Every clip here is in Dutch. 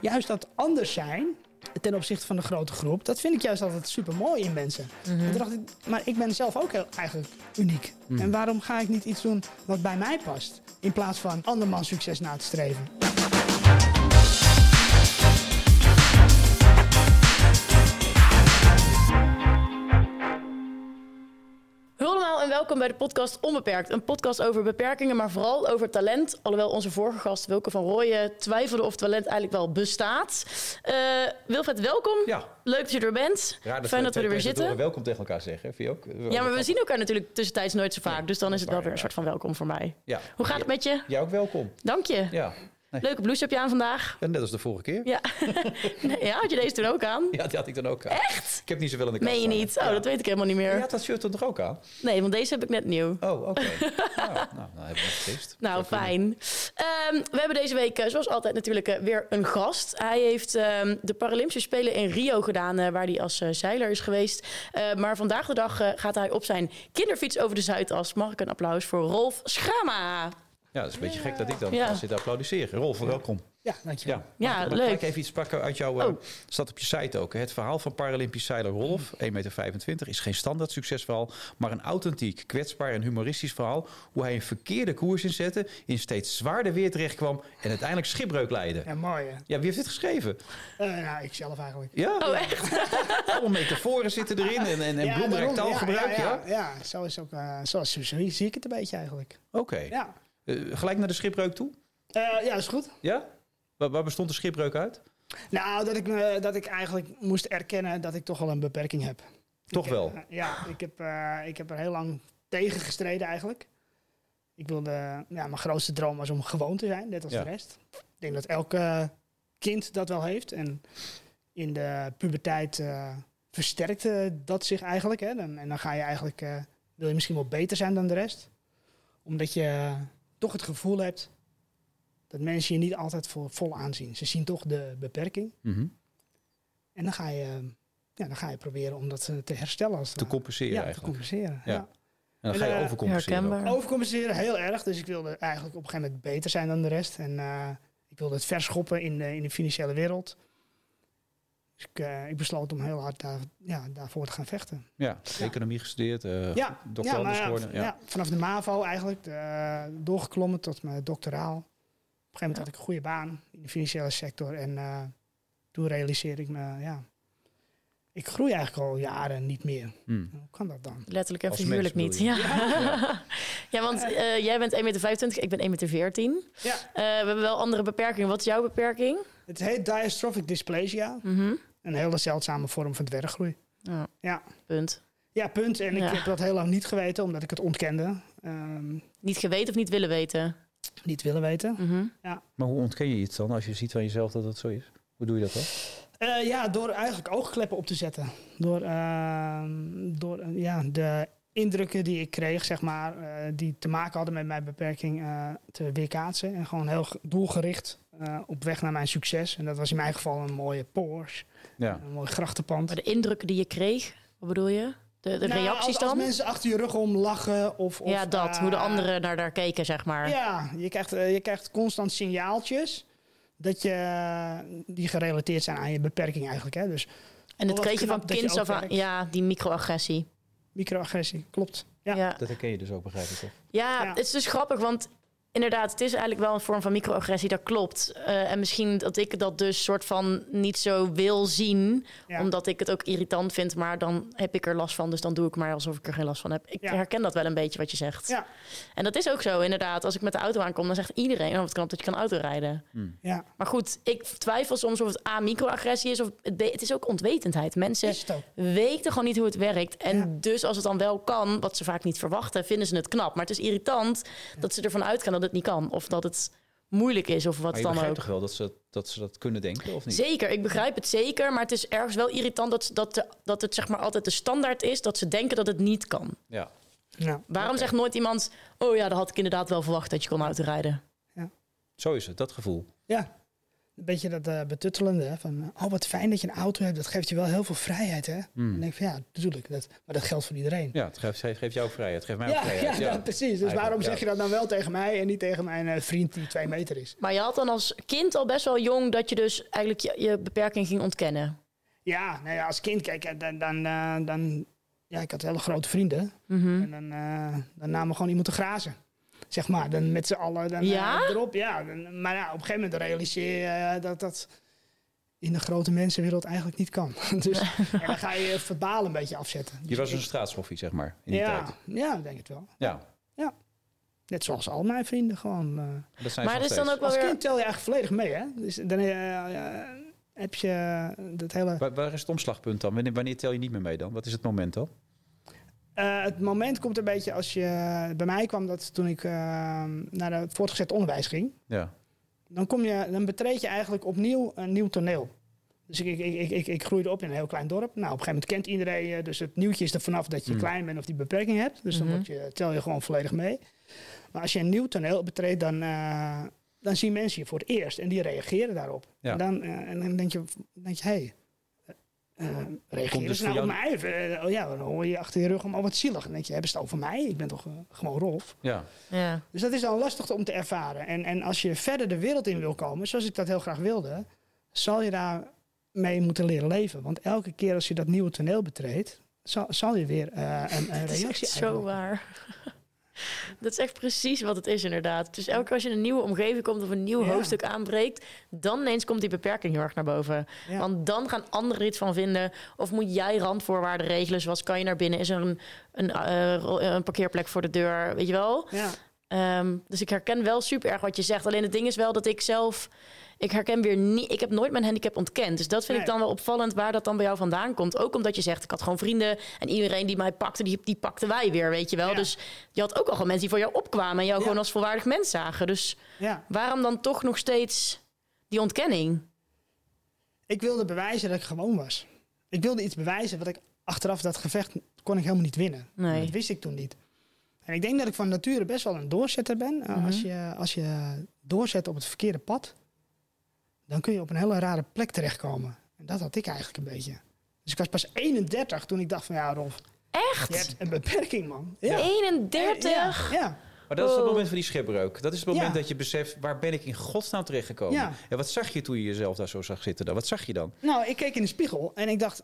juist dat anders zijn ten opzichte van de grote groep, dat vind ik juist altijd super mooi in mensen. En toen dacht ik, maar ik ben zelf ook heel, eigenlijk uniek. En waarom ga ik niet iets doen wat bij mij past? In plaats van andermans succes na te streven. Welkom bij de podcast Onbeperkt. Een podcast over beperkingen, maar vooral over talent. Alhoewel onze vorige gast Wilke van Rooyen twijfelde of talent eigenlijk wel bestaat. Eh Wilfred, welkom. Ja. Leuk dat je er bent. Raar Fijn dat we er weer zitten. welkom tegen elkaar zeggen. Vind je ook? Ja, maar we zien elkaar natuurlijk tussentijds nooit zo vaak. Dus dan dat is het wel weer een soort van welkom voor mij. Ja. Hoe gaat het met je? Jij ook welkom. Dank je. Ja. Nee. Leuke blouse heb je aan vandaag. Ja, Net als de vorige keer. Ja. nee, ja, had je deze toen ook aan? Ja, die had ik dan ook aan. Echt? Ik heb niet zoveel in de kast Meen je niet? Oh, Ja. dat weet ik helemaal niet Je meer. had dat shirt dan toch ook aan? Nee, want deze heb ik net nieuw. Oh, oké. nou, nou, nou hebben we het getest. Nou, fijn. Ehm, we hebben deze week, eh, zoals altijd, natuurlijk eh, weer een gast. Hij heeft ehm, de Paralympische Spelen in Rio gedaan, eh, waar hij als zeiler is geweest. Maar vandaag de dag gaat hij op zijn kinderfiets over de Zuidas. Mag ik een applaus voor Rolf Schrama? Ja, dat is een beetje gek dat ik dan Ja. zit te applaudisseren. Rolf, welkom. Ja, dankjewel. Ja, Ja, leuk. ik even iets pakken uit jouw... eh, Oh. staat op je site ook. Het verhaal van Paralympisch zeiler Rolf, 1,25 meter, is geen standaard succesverhaal, maar een authentiek, kwetsbaar en humoristisch verhaal hoe hij een verkeerde koers inzette, in steeds zwaarder weer terecht kwam en uiteindelijk schipbreuk leidde. Ja, mooi hè? Ja, wie heeft dit geschreven? Eh, nou, ik zelf eigenlijk. Ja, Oh, echt? allemaal metaforen zitten erin en, en, en Ja, taalgebruik. Ja, Ja, ja, ja. zo is ook, eh, zo, zo zie ik het een beetje eigenlijk. Oké. Ja, Eh, gelijk naar de schipbreuk toe? Eh, ja is goed. Ja? Waar, waar bestond de schipbreuk uit? Nou, dat ik, me- dat ik eigenlijk moest erkennen dat ik toch wel een beperking heb. Toch Ik, wel? eh, ja, ik heb, ik heb er heel lang tegen gestreden eigenlijk. Ik wilde, ja, mijn grootste droom was om gewoon te zijn, net als Ja. de rest. Ik denk dat elke kind dat wel heeft. En in de puberteit versterkte dat zich eigenlijk. Hè. Dan, en dan ga je eigenlijk, wil je misschien wel beter zijn dan de rest. Omdat je toch het gevoel hebt dat mensen je niet altijd voor vol aanzien. Ze zien toch de beperking. Mhm. En dan ga je, ja, dan ga je proberen om dat eh, te herstellen. Als Te compenseren ja, te eigenlijk. compenseren. Ja. Ja. En dan ga je En, eh, overcompenseren. Overcompenseren heel erg. Dus ik wilde eigenlijk op een gegeven moment beter zijn dan de rest. En eh, ik wilde het verschoppen in de, in de financiële wereld. Ik, eh, ik besloot om heel hard daar, ja, daarvoor te gaan vechten. Ja, economie gestudeerd, eh ja, dokter ja, maar ja, geworden. ja. Ja. vanaf de MAVO eigenlijk. eh, doorgeklommen tot mijn doctoraal. Op een gegeven moment had ik een goede baan in de financiële sector. En eh, toen realiseerde ik me, ja, ik groei eigenlijk al jaren niet meer. Hm. Hoe kan dat dan? Letterlijk en figuurlijk niet. Ja. Ja. Ja. want eh, jij bent 1,25 meter, ik ben 1,14 meter. Ja. Eh, we hebben wel andere beperkingen. Wat is jouw beperking? Het heet dystrophic dysplasia. Mhm. Een hele zeldzame vorm van dwerggroei. Ja, Ja, punt. ja punt. En ik Ja. heb dat heel lang niet geweten, omdat ik het ontkende. Ehm, Niet geweten of niet willen weten? niet willen weten. Mhm. Maar hoe ontken je iets dan als je ziet van jezelf dat dat zo is? Hoe doe je dat dan? Eh, ja, door eigenlijk oogkleppen op te zetten. Door, ehm, door eh, ja, de indrukken die ik kreeg, zeg maar, eh, die te maken hadden met mijn beperking, eh, te weerkaatsen. En gewoon heel ge- doelgericht eh, op weg naar mijn succes. En dat was in mijn geval een mooie Porsche, Ja. een mooi grachtenpand. Maar de indrukken die je kreeg, wat bedoel je? De, de Nou, reacties als, dan? Als mensen achter je rug om lachen of... of ja, dat. eh, hoe de anderen naar daar keken, zeg maar. Ja, je krijgt, eh, je krijgt constant signaaltjes dat je, die gerelateerd zijn aan je beperking eigenlijk. Hè? Dus en dat wat kreeg je van ook af aan. Ja, die microagressie. microagressie, klopt. Ja. Ja. Dat herken je dus ook, begrijp ik toch? Ja, Ja. het is dus grappig, want inderdaad, het is eigenlijk wel een vorm van microagressie, dat klopt. Eh, en misschien dat ik dat dus soort van niet zo wil zien, Ja. omdat ik het ook irritant vind, maar dan heb ik er last van, dus dan doe ik maar alsof ik er geen last van heb. Ik Ja. herken dat wel een beetje wat je zegt. Ja. En dat is ook zo, inderdaad. Als ik met de auto aankom, dan zegt iedereen, oh, wat knap dat je kan autorijden. Ja, Maar goed, ik twijfel soms of het A, microagressie is, of het, B, het is ook onwetendheid. Mensen weten gewoon niet hoe het werkt. En Ja. dus als het dan wel kan, wat ze vaak niet verwachten, vinden ze het knap. Maar het is irritant dat ze ervan uitgaan dat het niet kan. Of dat het moeilijk is, of wat Maar je dan begrijpt ook. toch wel dat ze, dat ze dat kunnen denken, of niet? Zeker, ik begrijp het zeker. Maar het is ergens wel irritant dat, ze- dat, de- dat het zeg maar altijd de standaard is dat ze denken dat het niet kan. Ja. Ja. Waarom zegt nooit iemand: Oh ja, dat had ik inderdaad wel verwacht dat je kon autorijden? Zo is het, dat gevoel. ja. Een beetje dat eh, betuttelende. hè, Van, oh, wat fijn dat je een auto hebt. Dat geeft je wel heel veel vrijheid, hè? Hmm. Dan denk ik van, ja, natuurlijk. Dat, maar dat geldt voor iedereen. Ja, het geeft, geeft jou vrijheid. Het geeft mij ook vrijheid. ja, ja, precies. Dus Eigenlijk, waarom ja. zeg je dat nou wel tegen mij en niet tegen mijn eh, vriend die twee meter is? Maar je had dan als kind al best wel jong dat je dus eigenlijk je, je beperking ging ontkennen. Ja, nou ja, als kind, kijk, eh, dan, dan, eh, dan ja, ik had hele grote vrienden. Mhm. En dan, eh, dan namen we gewoon iemand te grazen. Zeg maar, dan met z'n allen dan, eh, Ja? erop. Ja, dan- maar ja, op een gegeven moment realiseer je eh, dat dat in de grote mensenwereld eigenlijk niet kan. dus en dan ga je je verbaal een beetje afzetten. Je Dus was een straatschoffie, zeg maar, in die ja, tijd. ja, ik denk het wel. Ja, Net zoals al mijn vrienden gewoon. eh. dat zijn Maar nog is dan ook wel Als kind tel je eigenlijk volledig mee, hè? Dus dan heb je dat hele... Waar, waar is het omslagpunt dan? Wanneer, wanneer tel je niet meer mee dan? Wat is het moment dan? Eh, het moment komt een beetje als je... Bij mij kwam dat toen ik eh, naar het voortgezet onderwijs ging. Ja. Dan, kom je, dan betreed je eigenlijk opnieuw een nieuw toneel. Dus ik, ik, ik, ik, groeide op in een heel klein dorp. Nou, op een gegeven moment kent iedereen je. Dus het nieuwtje is er vanaf dat je Mm. klein bent of die beperking hebt. Dus dan Mhm. word je, tel je gewoon volledig mee. Maar als je een nieuw toneel betreedt, dan, eh, dan zien mensen je voor het eerst. En die reageren daarop. Ja. En, dan, en dan denk je, denk je hé, hey, reageren dus ze nou op mij? Eh, oh ja, dan hoor je achter je rug om, oh wat zielig. Dan denk je, hebben ze het over mij? Ik ben toch eh, gewoon Rolf? ja. Ja. Dus dat is dan lastig om te ervaren. En, en als je verder de wereld in wil komen, zoals ik dat heel graag wilde, zal je daarmee moeten leren leven. Want elke keer als je dat nieuwe toneel betreedt, zal, zal je weer eh, een, een is reactie echt zo waar. Dat is echt precies wat het is inderdaad. Dus elke keer als je in een nieuwe omgeving komt of een nieuw Ja. hoofdstuk aanbreekt, dan ineens komt die beperking heel erg naar boven. Ja. Want dan gaan anderen er iets van vinden. Of moet jij randvoorwaarden regelen, zoals kan je naar binnen? Is er een, een, eh, ro- een parkeerplek voor de deur? Weet je wel? Ja. Ehm, dus ik herken wel super erg wat je zegt. Alleen het ding is wel dat ik zelf... Ik herken weer niet... Ik heb nooit mijn handicap ontkend. Dus dat vind ik dan wel opvallend waar dat dan bij jou vandaan komt. Ook omdat je zegt, ik had gewoon vrienden... en iedereen die mij pakte, die, die pakte wij weer, weet je wel. Ja. Dus je had ook al gewoon mensen die voor jou opkwamen... en jou Ja. gewoon als volwaardig mens zagen. Dus ja. waarom dan toch nog steeds die ontkenning? Ik wilde bewijzen dat ik gewoon was. Ik wilde iets bewijzen wat ik achteraf dat gevecht kon ik helemaal niet winnen. Nee. Dat wist ik toen niet. En ik denk dat ik van nature best wel een doorzetter ben. Uh, Mhm. als, je, als je doorzet op het verkeerde pad, dan kun je op een hele rare plek terechtkomen. En dat had ik eigenlijk een beetje. Dus ik was pas 31 toen ik dacht van ja Rolf, Echt? je hebt een beperking man. Ja. 31? Ja, ja. Maar dat is het Oh. moment van die schipbreuk. Dat is het moment Ja. dat je beseft, waar ben ik in godsnaam terechtgekomen? Ja. En wat zag je toen je jezelf daar zo zag zitten? Dan? Wat zag je dan? Nou, ik keek in de spiegel en ik dacht,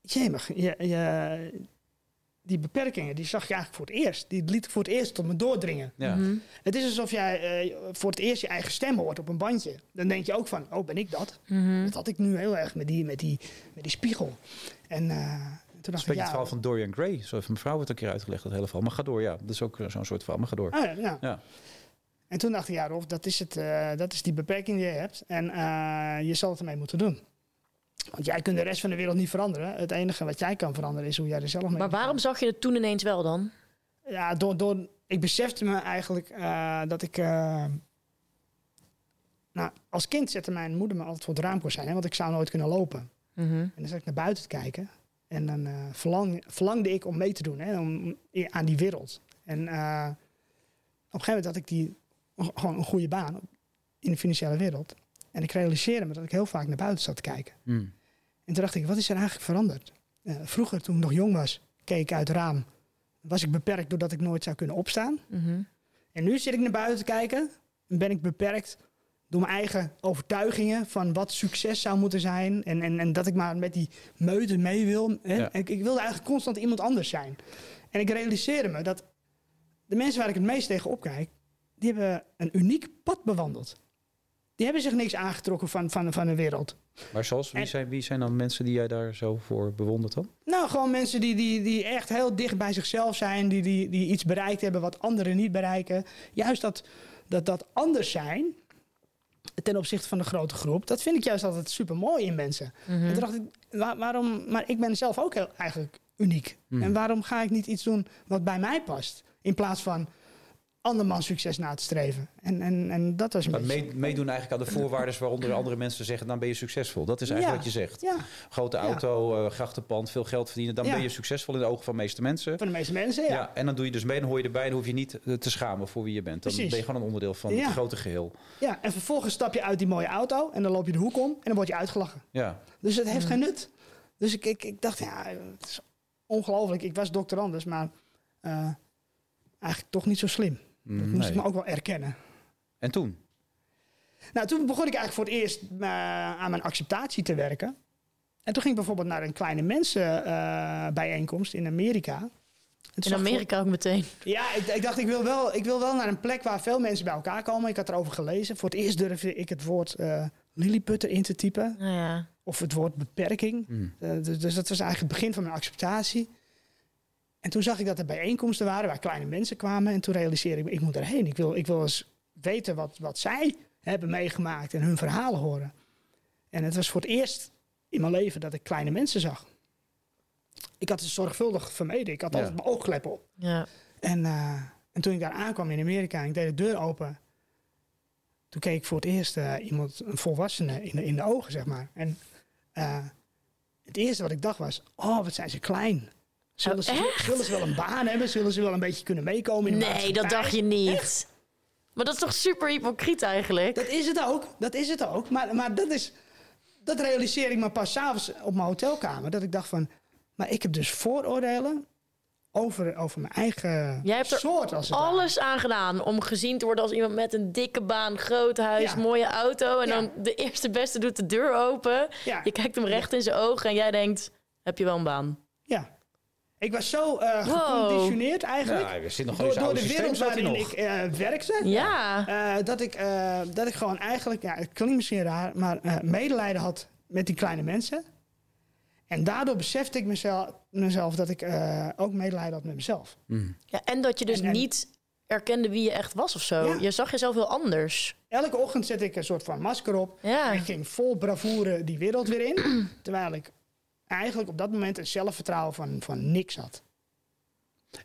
jemig, je, je, die beperkingen die zag je eigenlijk voor het eerst. Die liet ik voor het eerst tot me doordringen. Ja. Mhm. Het is alsof jij eh, voor het eerst je eigen stem hoort op een bandje. Dan denk je ook van, oh, ben ik dat? Mhm. Dat had ik nu heel erg met die, met die, met die spiegel. En eh, toen dacht ik, ja... het verhaal van Dorian Gray. Zo heeft mijn vrouw het een keer uitgelegd, dat hele verhaal. Maar ga door, ja. Dat is ook eh, zo'n soort verhaal. Maar ga door. Oh, ja, ja. Ja. En toen dacht ik, ja Rolf, dat is, het, eh, dat is die beperking die je hebt. En eh, je zal het ermee moeten doen. Want jij kunt de rest van de wereld niet veranderen. Het enige wat jij kan veranderen is hoe jij er zelf mee Maar waarom zag je het toen ineens wel dan? Ja, door, door, ik besefte me eigenlijk eh, dat ik... eh, nou, als kind zette mijn moeder me altijd voor het raamkozijn. Hè, want ik zou nooit kunnen lopen. Mhm. En dan zat ik naar buiten te kijken. En dan eh, verlang, verlangde ik om mee te doen hè, om, aan die wereld. En op een gegeven moment had ik die, gewoon een goede baan in de financiële wereld. En ik realiseerde me dat ik heel vaak naar buiten zat te kijken. Hmm. En toen dacht ik, wat is er eigenlijk veranderd? Eh, vroeger, toen ik nog jong was, keek ik uit het raam. Was ik beperkt doordat ik nooit zou kunnen opstaan. Mhm. En nu zit ik naar buiten te kijken en ben ik beperkt door mijn eigen overtuigingen van wat succes zou moeten zijn. En, en, en dat ik maar met die meute mee wil. Hè? Ja. Ik, ik wilde eigenlijk constant iemand anders zijn. En ik realiseerde me dat de mensen waar ik het meest tegen opkijk, die hebben een uniek pad bewandeld. Die hebben zich niks aangetrokken van, van, van de wereld. Maar zoals, wie En- zijn, wie zijn dan mensen die jij daar zo voor bewondert dan? Nou, gewoon mensen die, die, die echt heel dicht bij zichzelf zijn, die, die, die iets bereikt hebben wat anderen niet bereiken. Juist dat, dat, dat anders zijn ten opzichte van de grote groep, dat vind ik juist altijd super mooi in mensen. Mhm. En toen dacht ik, wa- waarom, maar ik ben zelf ook heel, eigenlijk uniek. Mhm. En waarom ga ik niet iets doen wat bij mij past? In plaats van andermans succes na te streven. En, en, en dat was een Maar beetje... mee- meedoen eigenlijk aan de voorwaarden waaronder andere mensen zeggen, dan ben je succesvol. Dat is eigenlijk Ja. wat je zegt. Ja, Grote Ja. auto, eh, grachtenpand, veel geld verdienen. Dan Ja. ben je succesvol in de ogen van de meeste mensen. voor de meeste mensen, ja. Ja. en dan doe je dus mee, dan hoor je erbij. Dan hoef je niet eh, te schamen voor wie je bent. Dan Precies. ben je gewoon een onderdeel van Ja. het grote geheel. Ja, en vervolgens stap je uit die mooie auto en dan loop je de hoek om en dan word je uitgelachen. Ja. Dus het heeft geen nut. Dus ik, ik, ik dacht, ja, het is ongelooflijk. Ik was doctorandus, maar eh, eigenlijk toch niet zo slim. Dat Mm, moest ik me ook wel erkennen. En toen? Nou, toen begon ik eigenlijk voor het eerst eh, aan mijn acceptatie te werken. En toen ging ik bijvoorbeeld naar een kleine mensenbijeenkomst in Amerika. In Amerika ook meteen. ja, ik, ik dacht, ik wil, wel, ik wil wel naar een plek waar veel mensen bij elkaar komen. Ik had erover gelezen. Voor het eerst durfde ik het woord eh Lilliputter in te typen. Nou ja. Of het woord beperking. Mm. Eh, dus, dus dat was eigenlijk het begin van mijn acceptatie. En toen zag ik dat er bijeenkomsten waren waar kleine mensen kwamen. En toen realiseerde ik, me, ik moet erheen. Ik wil, ik wil eens weten wat, wat zij hebben meegemaakt en hun verhalen horen. En het was voor het eerst in mijn leven dat ik kleine mensen zag. Ik had het zorgvuldig vermeden. Ik had Ja. altijd mijn oogklep op. Ja. En, eh, en toen ik daar aankwam in Amerika en ik deed de deur open, toen keek ik voor het eerst eh, iemand, een volwassene, in de, in de ogen, zeg maar. En eh, het eerste wat ik dacht was, oh, wat zijn ze klein. Zullen, ze, zullen ze wel een baan hebben? Zullen ze wel een beetje kunnen meekomen in de Nee, dat dacht je niet. Maar dat is toch super hypocriet eigenlijk? Dat is het ook, dat is het ook. Maar, maar dat, is, dat realiseer ik me pas s'avonds op mijn hotelkamer. Dat ik dacht van, maar ik heb dus vooroordelen over, over mijn eigen Jij hebt er soort. Als het ware. Alles aan gedaan om gezien te worden als iemand met een dikke baan, groot huis, Ja. mooie auto. En Ja. dan de eerste beste doet de deur open. Ja. Je kijkt hem recht in zijn ogen en jij denkt, heb je wel een baan? Ja. Ik was zo eh Wow. geconditioneerd eigenlijk. Ja, zit nog door, de systeem wereld waarin nog. ik eh, werkte. Ja. eh, dat, ik, eh, dat ik gewoon eigenlijk, ja, het klinkt misschien raar, maar eh, medelijden had met die kleine mensen. En daardoor besefte ik mezelf, mezelf dat ik eh, ook medelijden had met mezelf. Mm. ja. En dat je dus En- en- niet erkende wie je echt was of zo. Ja. Je zag jezelf heel anders. Elke ochtend zette ik een soort van masker op. Ja. En ging vol bravoure die wereld weer in. terwijl ik eigenlijk op dat moment een zelfvertrouwen van, van niks had.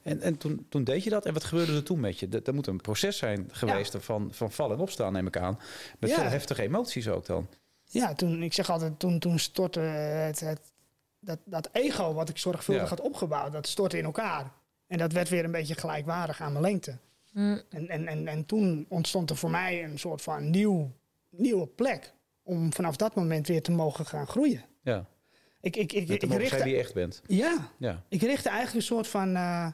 En, en toen, toen deed je dat. En wat gebeurde er toen met je? Dat, dat moet een proces zijn geweest van, van vallen en opstaan, neem ik aan. Met Ja. veel heftige emoties ook dan. Ja, toen, ik zeg altijd, toen, toen stortte het, het, dat, dat ego wat ik zorgvuldig Ja. had opgebouwd, dat stortte in elkaar. En dat werd weer een beetje gelijkwaardig aan mijn lengte. Hm. En, en, en, en toen ontstond er voor mij een soort van nieuw, nieuwe plek om vanaf dat moment weer te mogen gaan groeien. Ja. Ik, ik, ik, ik, richtte, wie je echt bent. ja, Ja. ik richtte eigenlijk een soort van eh,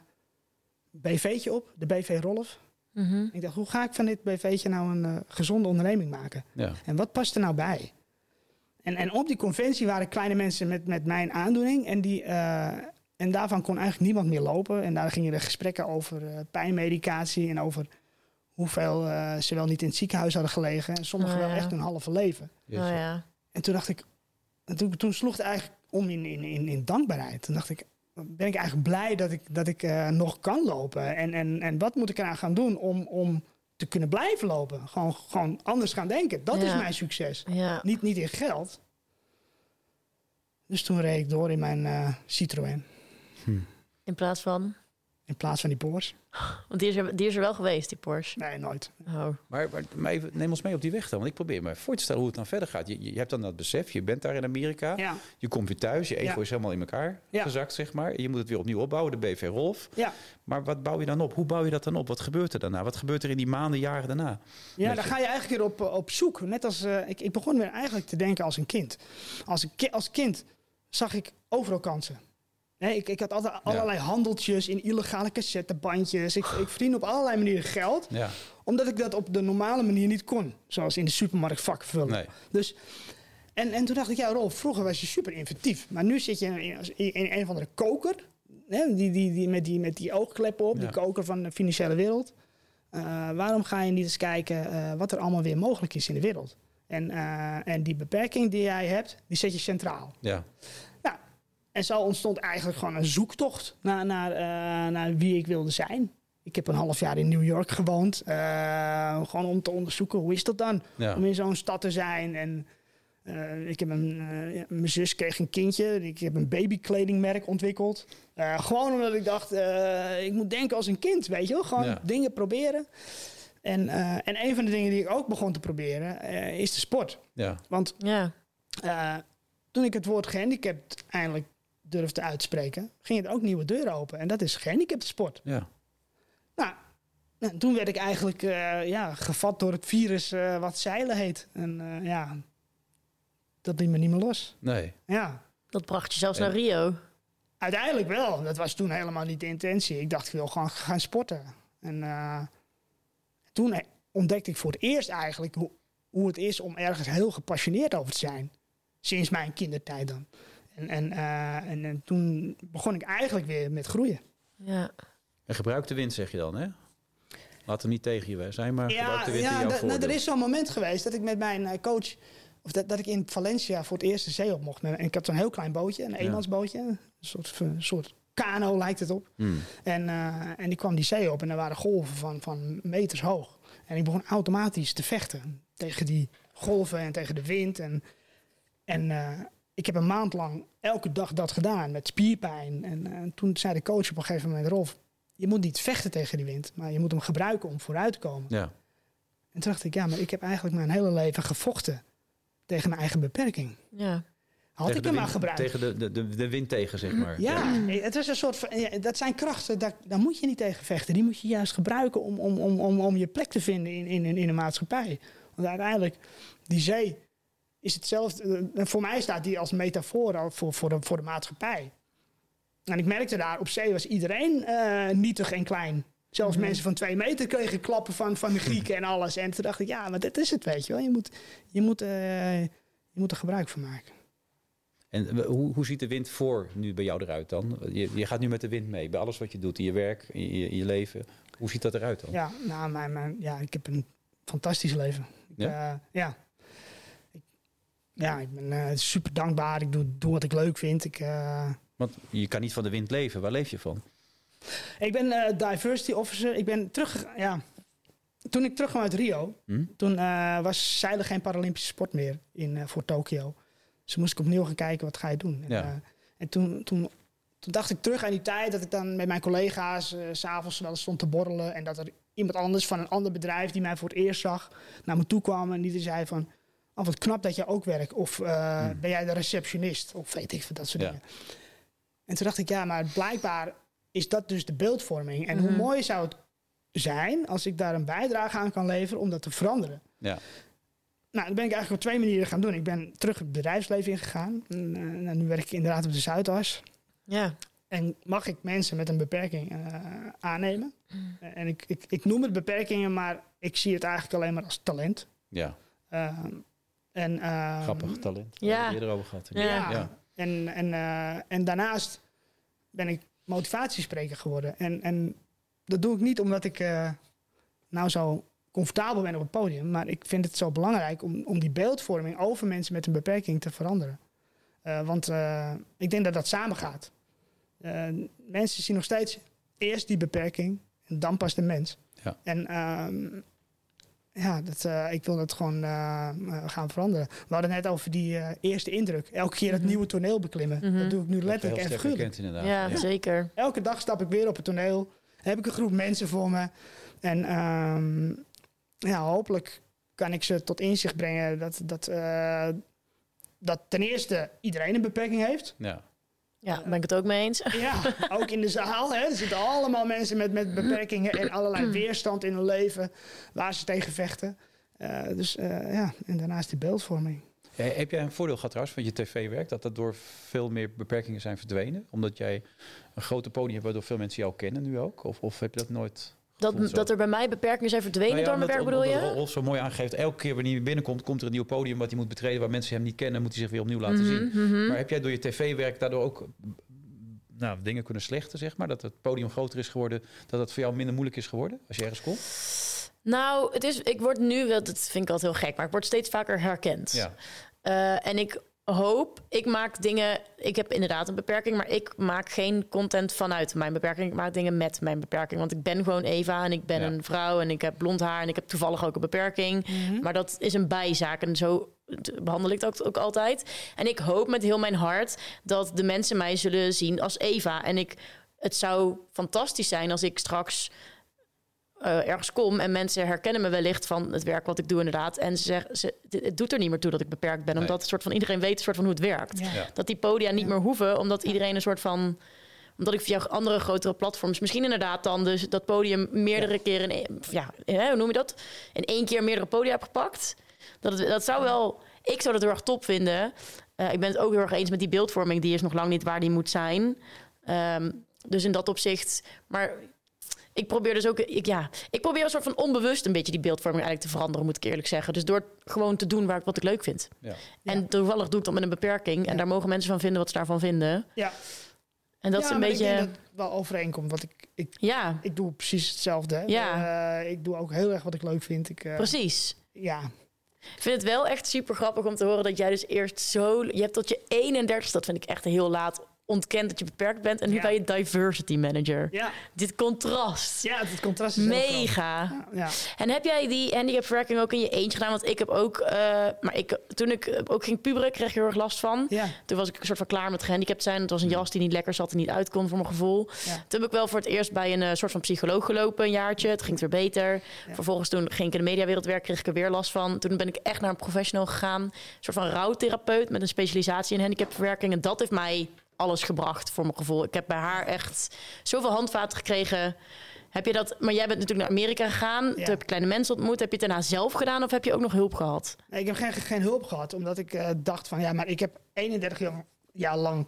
BV'tje op, de BV Rolf. Mhm. Ik dacht, hoe ga ik van dit BV'tje nou een eh, gezonde onderneming maken? Ja. En wat past er nou bij? En, en op die conventie waren kleine mensen met, met mijn aandoening. En, die, eh, en daarvan kon eigenlijk niemand meer lopen. En daar gingen de gesprekken over eh, pijnmedicatie en over hoeveel eh, ze wel niet in het ziekenhuis hadden gelegen. En sommigen Oh, wel echt hun halve leven. Oh, ja. En toen dacht ik, en toen, toen sloeg het eigenlijk om in, in, in, in dankbaarheid. Toen dacht ik, ben ik eigenlijk blij dat ik, dat ik eh, nog kan lopen. En, en, en wat moet ik eraan gaan doen om, om te kunnen blijven lopen? Gewoon, gewoon anders gaan denken. Dat is mijn succes. ja. Niet, niet in geld. Dus toen reed ik door in mijn eh, Citroën. In plaats van... In plaats van die Porsche. Want die is, er, die is er wel geweest, die Porsche. Nee, nooit. Oh. Maar, maar, maar even, neem ons mee op die weg dan. Want ik probeer me voor te stellen hoe het dan verder gaat. Je, je hebt dan dat besef, je bent daar in Amerika. Ja, Je komt weer thuis, je ego Ja. is helemaal in elkaar Ja. gezakt, zeg maar. Je moet het weer opnieuw opbouwen, de BV Rolf. ja. Maar wat bouw je dan op? Hoe bouw je dat dan op? Wat gebeurt er daarna? Wat gebeurt er in die maanden, jaren daarna? Ja, daar ga je eigenlijk weer op, eh, op zoek. Net als eh, ik, ik begon weer eigenlijk te denken als een kind. Als, een ki- als kind zag ik overal kansen. Ik, ik had altijd allerlei handeltjes in illegale cassettebandjes. Ik, ik verdiende op allerlei manieren geld. Ja, Omdat ik dat op de normale manier niet kon. Zoals in de supermarkt vak vullen. nee. Dus, en, en toen dacht ik, ja Rolf, vroeger was je super inventief. Maar nu zit je in, in, in een of andere koker. Hè, die, die, die, met, die, met die oogkleppen op, Ja. die koker van de financiële wereld. Eh, waarom ga je niet eens kijken eh, wat er allemaal weer mogelijk is in de wereld? En, eh, en die beperking die jij hebt, die zet je centraal. Ja, en zo ontstond eigenlijk gewoon een zoektocht naar, naar, eh, naar wie ik wilde zijn. Ik heb een half jaar in New York gewoond. eh, gewoon om te onderzoeken, hoe is dat dan? ja. Om in zo'n stad te zijn. En Eh, ik heb een, eh, mijn zus kreeg een kindje. Ik heb een babykledingmerk ontwikkeld. Eh, gewoon omdat ik dacht, eh, ik moet denken als een kind, weet je wel. Gewoon Ja. dingen proberen. En, eh, en een van de dingen die ik ook begon te proberen, eh, is de sport. Ja. Want Ja. eh, toen ik het woord gehandicapt eindelijk durfde uitspreken, ging het ook nieuwe deuren open. En dat is gehandicapte sport. Ja. Nou, nou, toen werd ik eigenlijk eh, ja, gevat door het virus eh, wat zeilen heet. En eh, ja, dat liet me niet meer los. Nee. Ja, Dat bracht je zelfs Ja. naar Rio. uiteindelijk wel. Dat was toen helemaal niet de intentie. Ik dacht, ik wil gewoon gaan sporten. En eh, toen ontdekte ik voor het eerst eigenlijk hoe, hoe het is om ergens heel gepassioneerd over te zijn. Sinds mijn kindertijd dan. En, en, eh, en, en toen begon ik eigenlijk weer met groeien. Ja. En gebruik de wind, zeg je dan, hè? Laat hem niet tegen je zijn, maar gebruik de wind in ja jouw da- voordeel. nou, er is zo'n moment geweest dat ik met mijn eh, coach... Of dat, dat ik in Valencia voor het eerst de zee op mocht. En ik had zo'n heel klein bootje, een eenmansbootje. Een soort, een soort kano lijkt het op. Hmm. En, eh, en die kwam die zee op en er waren golven van, van meters hoog. En ik begon automatisch te vechten tegen die golven en tegen de wind. En, en eh, ik heb een maand lang elke dag dat gedaan met spierpijn. En eh, toen zei de coach op een gegeven moment, Rolf, je moet niet vechten tegen die wind, maar je moet hem gebruiken om vooruit te komen. Ja. En toen dacht ik, ja, maar ik heb eigenlijk mijn hele leven gevochten tegen mijn eigen beperking. Ja. Had Tegen ik de hem maar gebruikt. Tegen de, de, de, de wind tegen, zeg maar. Ja, het is een soort van, ja, dat zijn krachten, daar, daar moet je niet tegen vechten. Die moet je juist gebruiken om, om, om, om, om je plek te vinden in, in, in de maatschappij. Want uiteindelijk, die zee is hetzelfde. eh, Voor mij staat die als metafoor al voor, voor, de, voor de maatschappij. En ik merkte daar, op zee was iedereen eh, nietig en klein. Zelfs mensen van twee meter kregen klappen van, van de Grieken en alles. En toen dacht ik, ja, maar dit is het, weet je wel. Je moet, je moet, eh, je moet er gebruik van maken. En eh, hoe, hoe ziet de wind voor nu bij jou eruit dan? Je, je gaat nu met de wind mee, bij alles wat je doet, in je werk, in je, in je leven. Hoe ziet dat eruit dan? Ja, nou, mijn, mijn, ja, ik heb een fantastisch leven. Ik, eh, ja. Ja, ik ben eh, super dankbaar. Ik doe, doe wat ik leuk vind. Ik, eh, Want je kan niet van de wind leven. Waar leef je van? ik ben eh, diversity officer. Ik ben terug, ja. Toen ik terugkwam uit Rio, Hm? toen was zeilen geen Paralympische sport meer in, voor Tokio. Dus moest ik opnieuw gaan kijken, wat ga je doen? En, Ja. en toen, toen, toen dacht ik terug aan die tijd dat ik dan met mijn collega's s s'avonds wel eens stond te borrelen. En dat er iemand anders van een ander bedrijf die mij voor het eerst zag, naar me toe kwam en die zei van... Oh, wat knap dat je ook werkt. Of eh, Hmm. ben jij de receptionist? Of weet ik veel, dat soort Ja. dingen. En toen dacht ik, ja, maar blijkbaar is dat dus de beeldvorming. En hoe Mhm. mooi zou het zijn als ik daar een bijdrage aan kan leveren om dat te veranderen. Ja. Nou, dat ben ik eigenlijk op twee manieren gaan doen. Ik ben terug het bedrijfsleven ingegaan. En, eh, nou, nu werk ik inderdaad op de Zuidas. Ja. En mag ik mensen met een beperking eh, aannemen? Eh, en ik, ik, ik noem het beperkingen, maar ik zie het eigenlijk alleen maar als talent. Ja, Ehm, en, ehm, grappig talent. ja. Daar hebben we het eerder over gehad. Ja. Ja. Ja. En, en, eh, en daarnaast ben ik motivatiespreker geworden. En, en dat doe ik niet omdat ik eh, nou zo comfortabel ben op het podium. Maar ik vind het zo belangrijk om, om die beeldvorming over mensen met een beperking te veranderen. Eh, want eh, ik denk dat dat samengaat. Eh mensen zien nog steeds eerst die beperking en dan pas de mens. Ja. En ehm, ja, dat, eh, ik wil dat gewoon eh, eh, gaan veranderen. We hadden het net over die eh, eerste indruk. Elke keer het Mhm. nieuwe toneel beklimmen. Mhm. Dat doe ik nu letterlijk heel en figuurlijk. Ja, Ja. zeker. Elke dag stap ik weer op het toneel. Heb ik een groep mensen voor me. En ehm, ja, hopelijk kan ik ze tot inzicht brengen dat, dat, eh, dat ten eerste iedereen een beperking heeft. Ja. Ja, daar ben ik het ook mee eens. Ja, ook in de zaal. Hè. Er zitten allemaal mensen met, met beperkingen en allerlei weerstand in hun leven waar ze tegen vechten. Eh, dus eh, ja, en daarnaast die beeldvorming. Ja, heb jij een voordeel gehad trouwens van je tv-werk? Dat er door veel meer beperkingen zijn verdwenen? Omdat jij een grote podium hebt waardoor veel mensen jou kennen nu ook? Of, of heb je dat nooit Dat, dat er bij mij beperkingen zijn verdwenen Nou ja, door mijn werk, bedoel je? Rolf zo mooi aangeeft. Elke keer wanneer hij binnenkomt, komt er een nieuw podium wat hij moet betreden waar mensen hem niet kennen, moet hij zich weer opnieuw laten zien. Mhm, mhm. Maar heb jij door je tv-werk daardoor ook nou, dingen kunnen slechten, zeg maar? Dat het podium groter is geworden, dat het voor jou minder moeilijk is geworden als je ergens komt? Nou, het is, ik word nu, wel- dat vind ik altijd heel gek, maar ik word steeds vaker herkend. Ja. Eh, en ik hoop, ik maak dingen, ik heb inderdaad een beperking, maar ik maak geen content vanuit mijn beperking. Ik maak dingen met mijn beperking. Want ik ben gewoon Eva en ik ben Ja. een vrouw en ik heb blond haar en ik heb toevallig ook een beperking. Maar dat is een bijzaak en zo behandel ik dat ook altijd. En ik hoop met heel mijn hart dat de mensen mij zullen zien als Eva. En ik, het zou fantastisch zijn als ik straks eh, ergens kom en mensen herkennen me wellicht van het werk wat ik doe inderdaad. En ze zeggen, ze, het doet er niet meer toe dat ik beperkt ben, omdat het soort van iedereen weet soort van hoe het werkt. Ja. Dat die podia niet meer hoeven, omdat iedereen een soort van omdat ik via andere grotere platforms, misschien inderdaad dan dus dat podium meerdere keren, in, ja, hè, hoe noem je dat? In één keer meerdere podia heb gepakt. Dat, het, dat zou wel, ik zou dat heel erg top vinden. Eh, ik ben het ook heel erg eens met die beeldvorming, die is nog lang niet waar die moet zijn. Ehm, dus in dat opzicht, maar ik probeer dus ook, ik, ja, ik probeer een soort van onbewust een beetje die beeldvorming eigenlijk te veranderen, moet ik eerlijk zeggen. Dus door gewoon te doen waar ik, wat ik leuk vind. Ja. En toevallig doe ik dat met een beperking. En Ja. daar mogen mensen van vinden wat ze daarvan vinden. Ja. En dat Ja, is een beetje. Ik denk dat het wel overeenkomt, want ik, ik, Ja, ik doe precies hetzelfde. hè. Ja. Eh, ik doe ook heel erg wat ik leuk vind. Ik, eh, precies. Ja, Ik vind het wel echt super grappig om te horen dat jij dus eerst zo... Je hebt tot je 31, dat vind ik echt heel laat, ontkend dat je beperkt bent. En nu Ja. ben je diversity manager. ja. Dit contrast. ja het contrast is. Mega. Ja. En heb jij die handicapverwerking ook in je eentje gedaan? Want ik heb ook, eh, maar ik, toen ik ook ging puberen, kreeg ik heel erg last van. ja. Toen was ik een soort van klaar met gehandicapt zijn. Het was een jas die niet lekker zat en niet uit kon voor mijn gevoel. Toen heb ik wel voor het eerst bij een eh, soort van psycholoog gelopen, een jaartje. Het ging weer beter. Vervolgens toen ging ik in de mediawereld werken, kreeg ik er weer last van. Toen ben ik echt naar een professional gegaan. Een soort van rouwtherapeut met een specialisatie in handicapverwerking. En dat heeft mij alles gebracht voor mijn gevoel. Ik heb bij haar echt zoveel handvaten gekregen. Heb je dat? Maar jij bent natuurlijk naar Amerika gegaan. Toen heb je kleine mensen ontmoet. Heb je het daarna zelf gedaan of heb je ook nog hulp gehad? Nee, ik heb geen, geen hulp gehad, omdat ik eh, dacht van ja, maar ik heb 31 jaar, jaar lang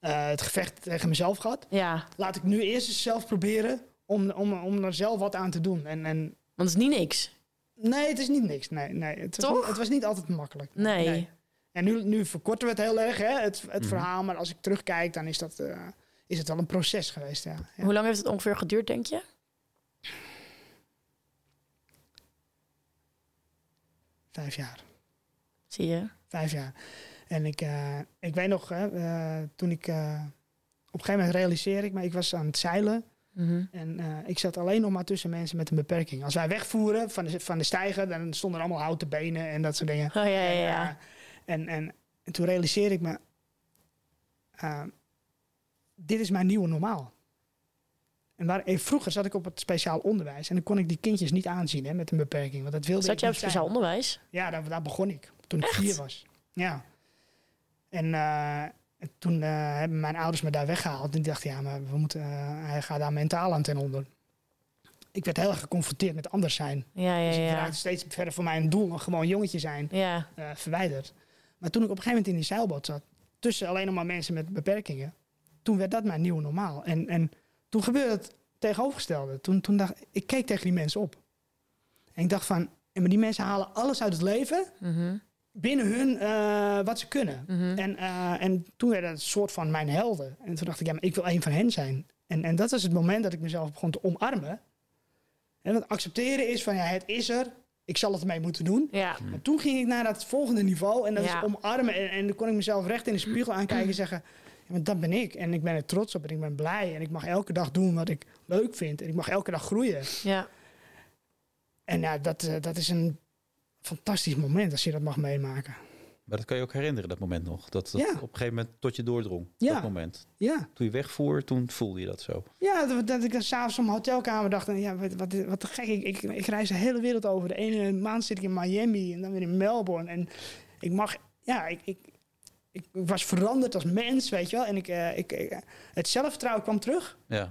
eh, het gevecht tegen mezelf gehad. Ja, Laat ik nu eerst eens zelf proberen om, om, om er zelf wat aan te doen. En, en want het is niet niks. nee, het is niet niks. Nee, nee. Het, was Toch? niet, het was niet altijd makkelijk. Nee. En nu, nu verkorten we het heel erg, hè, het, het Mhm. verhaal. Maar als ik terugkijk, dan is, dat, eh, is het wel een proces geweest. Ja. Ja. Hoe lang heeft het ongeveer geduurd, denk je? Vijf jaar. Zie je? Vijf jaar. En ik, eh, ik weet nog, hè, eh, toen ik... eh, op een gegeven moment realiseerde ik me, ik was aan het zeilen. Mhm. En eh, ik zat alleen nog maar tussen mensen met een beperking. Als wij wegvoeren van de, van de steiger, dan stonden er allemaal houten benen en dat soort dingen. Oh ja, ja, En, ja. En, en, en toen realiseerde ik me, eh, dit is mijn nieuwe normaal. En waar, eh, vroeger zat ik op het speciaal onderwijs en dan kon ik die kindjes niet aanzien hè, met een beperking. Want dat wilde Zat ik jij op zijn. speciaal onderwijs? Ja, daar, daar begon ik. Toen ik vier was. Ja. En eh, toen eh, hebben mijn ouders me daar weggehaald. En dachten, ja, maar we moeten, hij gaat daar mentaal aan ten onder. Ik werd heel erg geconfronteerd met anders zijn. Ja, ja, Dus ik ja. raakte steeds verder van mijn doel, een gewoon jongetje zijn, Ja, verwijderd. Maar toen ik op een gegeven moment in die zeilboot zat, tussen alleen nog maar mensen met beperkingen, toen werd dat mijn nieuwe normaal. En, en toen gebeurde het tegenovergestelde. Toen, toen dacht ik, keek tegen die mensen op. En ik dacht van, en maar die mensen halen alles uit het leven mhm, binnen hun eh, wat ze kunnen. mhm. En, eh, en toen werden het een soort van mijn helden. En toen dacht ik, ja, maar ik wil een van hen zijn. En, en dat was het moment dat ik mezelf begon te omarmen. En wat accepteren is van, ja, het is er. Ik zal het ermee moeten doen. ja. Maar toen ging ik naar dat volgende niveau. En dat Ja. is omarmen. En, en dan kon ik mezelf recht in de spiegel aankijken en zeggen... Ja, maar dat ben ik. En ik ben er trots op en ik ben blij. En ik mag elke dag doen wat ik leuk vind. En ik mag elke dag groeien. ja. En ja, dat, eh, dat is een fantastisch moment als je dat mag meemaken. Maar dat kan je ook herinneren, dat moment nog. Dat, dat Ja. op een gegeven moment tot je doordrong. Ja. Dat moment. Ja. Toen je wegvoer, toen voelde je dat zo. Ja, dat, dat ik dan s'avonds op mijn hotelkamer dacht... Ja, wat, wat, wat gek, ik, ik, ik reis de hele wereld over. De ene maand zit ik in Miami en dan weer in Melbourne. En ik mag... Ja, ik, ik, ik was veranderd als mens, weet je wel. En ik, eh, ik, ik- het zelfvertrouwen kwam terug. Ja.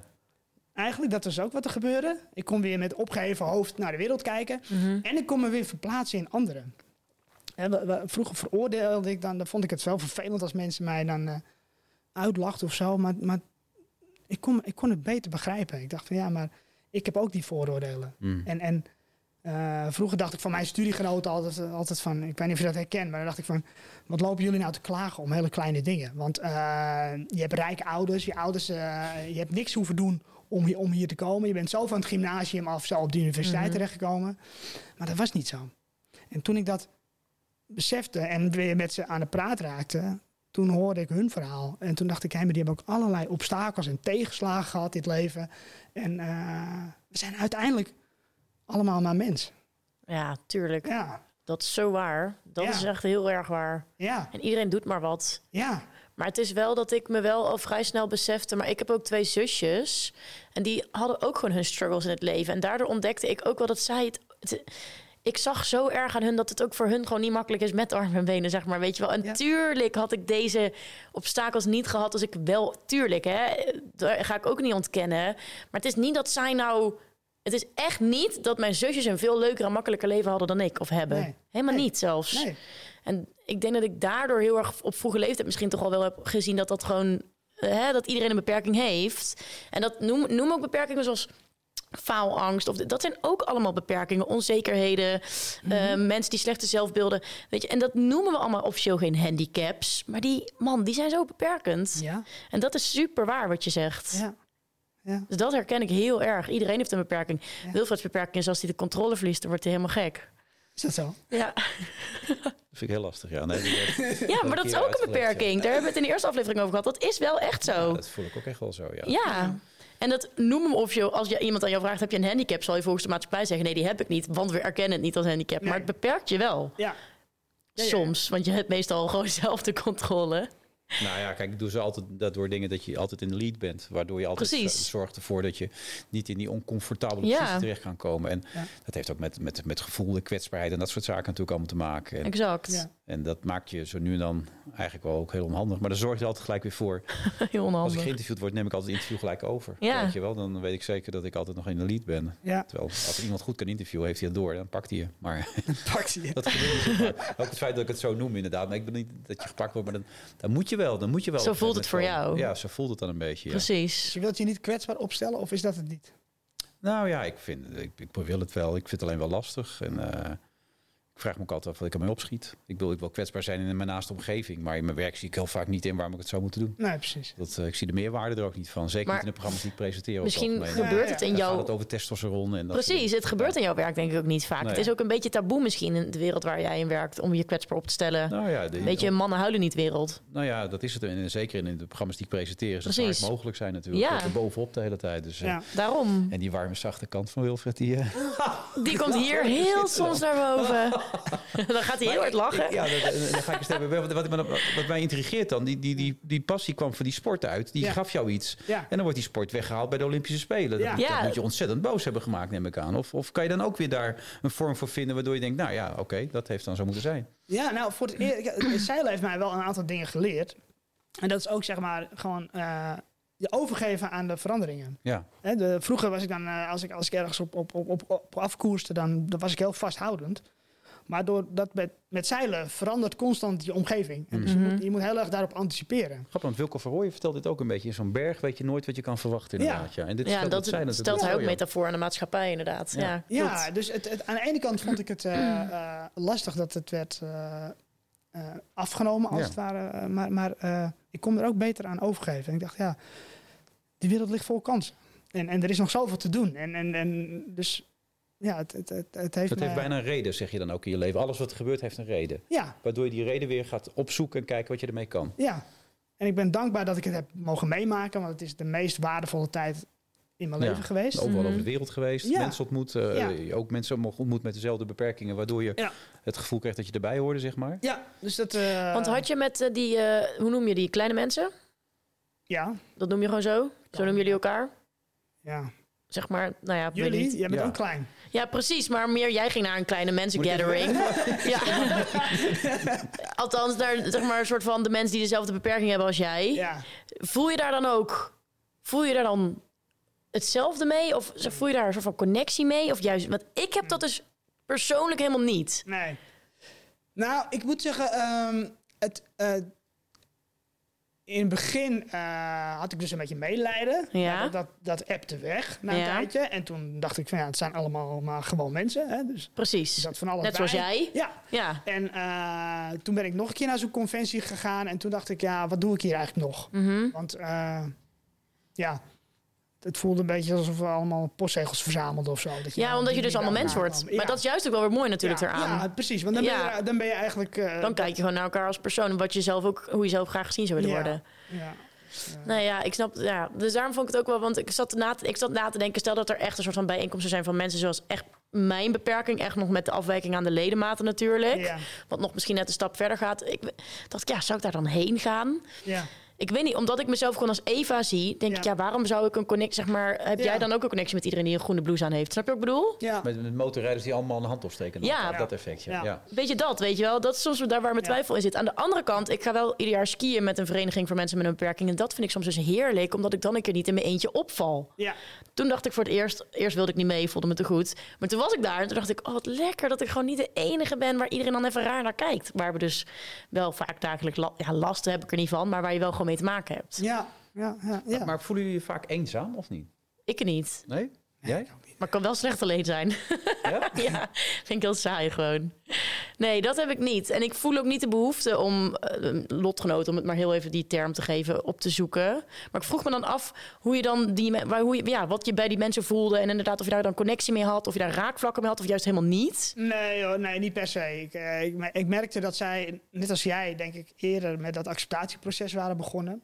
Eigenlijk, dat was ook wat er gebeurde. Ik kon weer met opgeheven hoofd naar de wereld kijken. Mhm. En ik kon me weer verplaatsen in anderen. Hè, vroeger veroordeelde ik dan, dan vond ik het wel vervelend als mensen mij dan eh, uitlachten of zo. Maar, maar ik, kon, ik kon het beter begrijpen. Ik dacht van ja, maar ik heb ook die vooroordelen. Mm. En, en eh, vroeger dacht ik van mijn studiegenoten altijd, altijd van, ik weet niet of je dat herkent, maar dan dacht ik van, wat lopen jullie nou te klagen om hele kleine dingen? Want eh, je hebt rijke ouders, je ouders, je hebt niks hoeven doen om hier, om hier te komen. Je bent zo van het gymnasium af, zo op de universiteit Mhm. terechtgekomen. Maar dat was niet zo. En toen ik dat besefte en weer met ze aan de praat raakte, toen hoorde ik hun verhaal. En toen dacht ik, hé, maar die hebben ook allerlei obstakels en tegenslagen gehad in het leven. En eh, we zijn uiteindelijk allemaal maar mens. Ja, tuurlijk. Ja, Dat is zo waar. Dat Ja. is echt heel erg waar. Ja, En iedereen doet maar wat. ja. Maar het is wel dat ik me wel al vrij snel besefte. Maar ik heb ook twee zusjes. En die hadden ook gewoon hun struggles in het leven. En daardoor ontdekte ik ook wel dat zij het. Ik zag zo erg aan hun dat het ook voor hun gewoon niet makkelijk is met armen en benen, zeg maar. Weet je wel. En Ja. tuurlijk had ik deze obstakels niet gehad als ik wel. Tuurlijk, hè. Daar ga ik ook niet ontkennen. Maar het is niet dat zij nou. Het is echt niet dat mijn zusjes een veel leuker en makkelijker leven hadden dan ik of hebben. Nee. Helemaal Nee. niet zelfs. Nee. En ik denk dat ik daardoor heel erg op vroege leeftijd misschien toch al wel heb gezien dat dat gewoon eh, hè, dat iedereen een beperking heeft. En dat noem, noem ook beperkingen zoals faalangst. Of dat zijn ook allemaal beperkingen, onzekerheden, eh, mensen die slechte zelfbeelden. Weet je, en dat noemen we allemaal officieel geen handicaps. Maar die, man, die zijn zo beperkend. Ja, En dat is super waar wat je zegt. ja. Ja. Dus dat herken ik heel erg. Iedereen heeft een beperking. Ja. Wilfred's beperking is als hij de controle verliest, dan wordt hij helemaal gek. Is dat zo? Ja. Dat vind ik heel lastig. Ja, nee, die- Ja, maar dat is ook een beperking. Daar hebben we het in de eerste aflevering over gehad. Dat is wel echt ja, zo. dat voel ik ook echt wel zo. Ja. Ja. En dat noemen we of je, als je iemand aan jou vraagt: heb je een handicap? Zal je volgens de maatschappij zeggen: nee, die heb ik niet, want we erkennen het niet als handicap. Nee. Maar het beperkt je wel. Ja. Ja, ja. Soms, want je hebt meestal gewoon zelf de controle. Nou ja, kijk, ik doe ze altijd daardoor dingen dat je altijd in de lead bent. Waardoor je altijd Precies. zorgt ervoor dat je niet in die oncomfortabele Ja. positie terecht kan komen. En Ja. dat heeft ook met, met, met gevoel, de kwetsbaarheid en dat soort zaken natuurlijk allemaal te maken. En, Exact. Ja. En dat maakt je zo nu en dan eigenlijk wel ook heel onhandig. Maar daar zorg je altijd gelijk weer voor. Heel Als ik onhandig. geïnterviewd word, neem ik altijd het interview gelijk over. Ja. Weet je wel, dan weet ik zeker dat ik altijd nog in de lead ben. Ja, Terwijl als iemand goed kan interviewen, heeft hij het door. Dan pakt hij je. Maar pakt hij. dat gebeurt zo vaak. Ook het feit dat ik het zo noem inderdaad. Maar ik ben niet dat je gepakt wordt. Maar dan, dan moet je wel. Dan moet je wel Zo voelt het voor jou. Ja, zo voelt het dan een beetje. Ja. Precies. Je wilt je niet kwetsbaar opstellen of is dat het niet? Nou ja, ik, vind, ik, ik wil het wel. Ik vind het alleen wel lastig. En eh, ik vraag me ook altijd af wat ik ermee opschiet. Ik wil, ik wil kwetsbaar zijn in mijn naaste omgeving. Maar in mijn werk zie ik heel vaak niet in waarom ik het zou moeten doen. Nee, precies. Dat, eh, ik zie de meerwaarde er ook niet van. Zeker Maar niet in de programma's die ik presenteer. Misschien het gebeurt het in Dan gaat jouw... het over testosteron. En dat Precies, het gebeurt in jouw werk denk ik ook niet vaak. Nee. Het is ook een beetje taboe misschien in de wereld waar jij in werkt... om je kwetsbaar op te stellen. Nou ja, de, Weet je, mannen huilen niet wereld. Nou ja, dat is het. En zeker in de programma's die ik presenteer, is het Precies. hard mogelijk zijn natuurlijk. Ja. Er bovenop de hele tijd. Dus, eh, Ja. Daarom. En die warme, zachte kant van Wilfred, die... eh, Die komt hier heel soms naar boven. Dan gaat hij heel hard lachen. Ja, dat, dan ga ik eens hebben. Wat, wat, wat, wat mij intrigeert dan, die, die, die, die passie kwam van die sport uit. Die Ja. gaf jou iets. Ja. En dan wordt die sport weggehaald bij de Olympische Spelen. Ja. Dat, dat Ja. moet je ontzettend boos hebben gemaakt, neem ik aan. Of, of kan je dan ook weer daar een vorm voor vinden... waardoor je denkt, nou ja, oké, dat heeft dan zo moeten zijn. Ja, nou, voor het eer- het zeilen heeft mij wel een aantal dingen geleerd. En dat is ook, zeg maar, gewoon eh, je overgeven aan de veranderingen. Ja, Hè, de, vroeger was ik dan, eh, als, ik, als ik ergens op, op, op, op, op afkoerste, dan, dan was ik heel vasthoudend. Maar door dat met, met zeilen verandert constant je omgeving. En dus je, Mhm. moet, je moet heel erg daarop anticiperen. grappig, want Wilco Verrooyen vertelt dit ook een beetje. In zo'n berg weet je nooit wat je kan verwachten inderdaad. Ja, en dit Ja, stelt dat natuurlijk stelt hij ook metafoor aan de maatschappij inderdaad. Ja, Ja. Dus het, het- aan de ene kant vond ik het eh, eh, lastig dat het werd eh, eh, afgenomen, als Ja. het ware. Maar maar eh, ik kon er ook beter aan overgeven. En ik dacht, ja, de wereld ligt vol kansen. En, en er is nog zoveel te doen. En, en, en dus ja, het, het, het, het heeft Het heeft bijna een reden, zeg je dan ook in je leven. Alles wat er gebeurt heeft een reden. Ja, Waardoor je die reden weer gaat opzoeken en kijken wat je ermee kan. ja. En ik ben dankbaar dat ik het heb mogen meemaken. Want het is de meest waardevolle tijd in mijn Ja. leven geweest. Overal Mhm. over de wereld geweest, Ja. mensen ontmoet. eh, Ja. Ook mensen ontmoet met dezelfde beperkingen. Waardoor je Ja. het gevoel krijgt dat je erbij hoorde, zeg maar. Ja, dus dat... eh, Want had je met eh, die, eh, hoe noem je die, kleine mensen? Ja, Dat noem je gewoon zo? Zo noemen jullie elkaar? ja. Zeg maar, nou ja, Jullie, niet. jij bent Ja. ook klein. Ja, precies, maar meer jij ging naar een kleine mensen Moet ik gathering. Ja. Althans, naar zeg maar een soort van de mensen die dezelfde beperking hebben als jij. Ja. Voel je daar dan ook, voel je daar dan hetzelfde mee? Of voel je daar een soort van connectie mee? Of juist, want ik heb dat dus persoonlijk helemaal niet. Nee. Nou, ik moet zeggen, ehm, het, eh, in het begin eh, had ik dus een beetje. Ja. Maar Dat, dat, dat appte weg na een Ja. tijdje. En toen dacht ik van ja, het zijn allemaal maar gewoon mensen. Hè? Dus Precies. zat van alles Net zoals bij. jij. Ja. Ja. En eh, toen ben ik nog een keer naar zo'n conventie gegaan. En toen dacht ik, ja, wat doe ik hier eigenlijk nog? Mhm. Want eh, ja, het voelde een beetje alsof we allemaal postzegels verzamelden of zo. Dat Ja, omdat je dus allemaal mens wordt. Maar dat is juist ook wel weer mooi natuurlijk ja, eraan. Ja, precies. Want dan, ben, je, dan ben je eigenlijk... eh, Dan kijk je gewoon naar elkaar als persoon. Wat je zelf ook, hoe je zelf graag gezien zou willen worden. Ja. Nou ja, ik snap. Ja, dus daarom vond ik het ook wel. Want ik zat, na te, ik zat na te denken. Stel dat er echt een soort van bijeenkomsten zijn van mensen zoals echt mijn beperking echt nog met de afwijking aan de ledematen natuurlijk. Ja, Wat nog misschien net een stap verder gaat. Ik dacht, ja, zou ik daar dan heen gaan? ja. Ik weet niet, omdat ik mezelf gewoon als Eva zie, denk Ja. ik, ja, waarom zou ik een connectie, zeg maar, heb Ja. jij dan ook een connectie met iedereen die een groene blouse aan heeft? Snap je wat ik bedoel? ja. Met, met motorrijders die allemaal een hand opsteken. Ja. Dat effect, ja. Weet je dat, weet je wel? Dat is soms daar waar mijn Ja. twijfel in zit. Aan de andere kant, ik ga wel ieder jaar skiën met een vereniging voor mensen met een beperking. En dat vind ik soms dus heerlijk, omdat ik dan een keer niet in mijn eentje opval. ja. Toen dacht ik voor het eerst, eerst wilde ik niet mee, voelde me te goed. Maar toen was ik daar en toen dacht ik, oh wat lekker dat ik gewoon niet de enige ben waar iedereen dan even raar naar kijkt. Waar we dus wel vaak dagelijks la ja, lasten heb ik er niet van, maar waar je wel gewoon mee te maken hebt. Ja, ja, ja. ja. Maar voelen jullie je vaak eenzaam of niet? Ik niet, Nee? Jij? Maar kan wel slecht alleen zijn. Ja? ja, vind ik heel saai gewoon. Nee, dat heb ik niet. En ik voel ook niet de behoefte om eh, lotgenoten, om het maar heel even die term te geven, op te zoeken. Maar ik vroeg me dan af hoe je dan die, waar- hoe je, ja, wat je bij die mensen voelde en inderdaad of je daar dan connectie mee had, of je daar raakvlakken mee had, of juist helemaal niet. Nee, hoor, nee, niet per se. Ik, eh, ik merkte dat zij, net als jij, denk ik, eerder met dat acceptatieproces waren begonnen.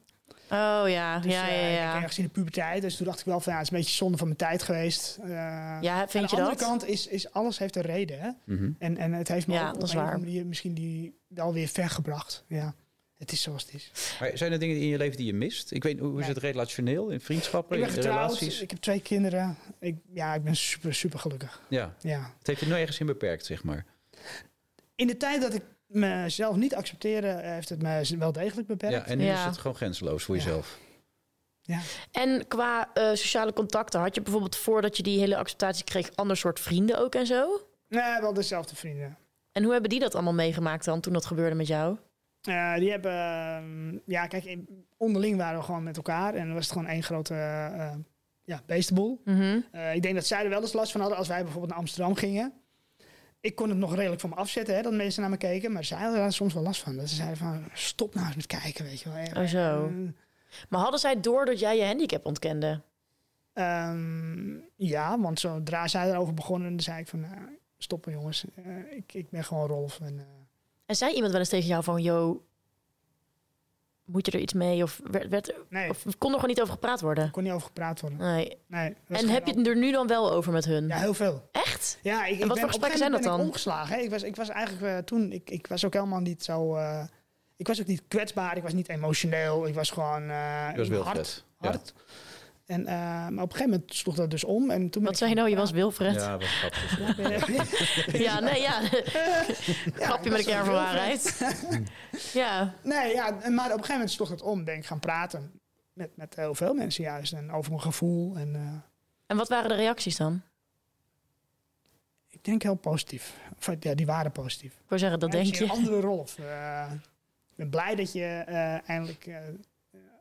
Oh ja, Dus, ja, eh, ja, ik ja. ergens in de puberteit. Dus toen dacht ik wel van ja, het is een beetje zonde van mijn tijd geweest. Eh, Ja, aan vind de je andere dat? kant is, is alles heeft een reden. Hè? Mhm. En, en het heeft me Ja, ook op dat is een of waar. andere manier misschien die wel weer vergebracht. Ja, het is zoals het is. Maar zijn er dingen in je leven die je mist? Ik weet, hoe is het relationeel, in vriendschappen, Ik ben in getrouwd, relaties? ik heb twee kinderen. Ik, ja, ik ben super, super gelukkig. Ja, Ja. het heeft je nooit ergens in beperkt, zeg maar. In de tijd dat ik mezelf niet accepteerde, eh, heeft het me wel degelijk beperkt. Ja, en nu Ja. is het gewoon grenzeloos voor Ja. jezelf. Ja. En qua eh, sociale contacten, had je bijvoorbeeld voordat je die hele acceptatie kreeg, ander soort vrienden ook en zo? Nee, wel dezelfde vrienden. En hoe hebben die dat allemaal meegemaakt dan, toen dat gebeurde met jou? Eh, die hebben, ehm, ja, kijk, in- onderling waren we gewoon met elkaar en dan was het gewoon één grote eh, ja, beestenboel. Mhm. Eh, ik denk dat zij er wel eens last van hadden als wij bijvoorbeeld naar Amsterdam gingen. Ik kon het nog redelijk van me afzetten, hè, dat mensen naar me keken, maar zij hadden er soms wel last van. Dat ze zeiden van, stop nou eens met kijken, weet je wel. Oh, zo. eh, Maar hadden zij door dat jij je handicap ontkende? Ehm, ja, want zodra zij erover begonnen, dan zei ik van, nou, stoppen jongens, Eh, ik, ik ben gewoon Rolf. En, eh, En zei iemand wel eens tegen jou van, yo, moet je er iets mee? Of, werd, werd, nee, of kon er gewoon niet over gepraat worden? er kon niet over gepraat worden. Nee. Nee, En heb je het er nu dan wel over met hun? Ja, heel veel. Echt? Ja, ik, ik wat ben, voor op een gesprekken gegeven zijn moment dat ben ik dan? omgeslagen. Hè. Ik, was, ik was eigenlijk eh, toen, ik, ik was ook helemaal niet zo. eh, ik was ook niet kwetsbaar, ik was niet emotioneel, ik was gewoon eh, Je was hard. vet. Ja. hard. En, eh, maar op een gegeven moment sloeg dat dus om. En toen Wat zei je nou? Je was Wilfred? Ja, wat grappig. Ja, nee, ja. Grapje met een kern van waarheid. ja. Nee, ja, maar op een gegeven moment sloeg het om. Ben ik gaan praten met, met heel veel mensen juist. En over mijn gevoel. En eh, En wat waren de reacties dan? Ik denk heel positief. Of, ja, die waren positief. Ik wou zeggen, dat denk je. Een andere rol. Of, eh, ik ben blij dat je eh, eindelijk eh,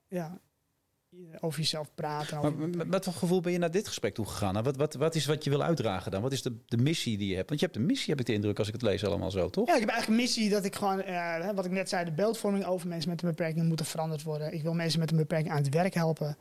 ja, over jezelf praat. Maar over- met, met wat gevoel ben je naar dit gesprek toegegaan? Nou, wat, wat, wat is wat je wil uitdragen dan? Wat is de, de missie die je hebt? Want je hebt een missie, heb ik de indruk, als ik het lees allemaal zo, toch? Ja, ik heb eigenlijk een missie dat ik gewoon, hè, wat ik net zei, de beeldvorming over mensen met een beperking moet veranderd worden. Ik wil mensen met een beperking aan het werk helpen.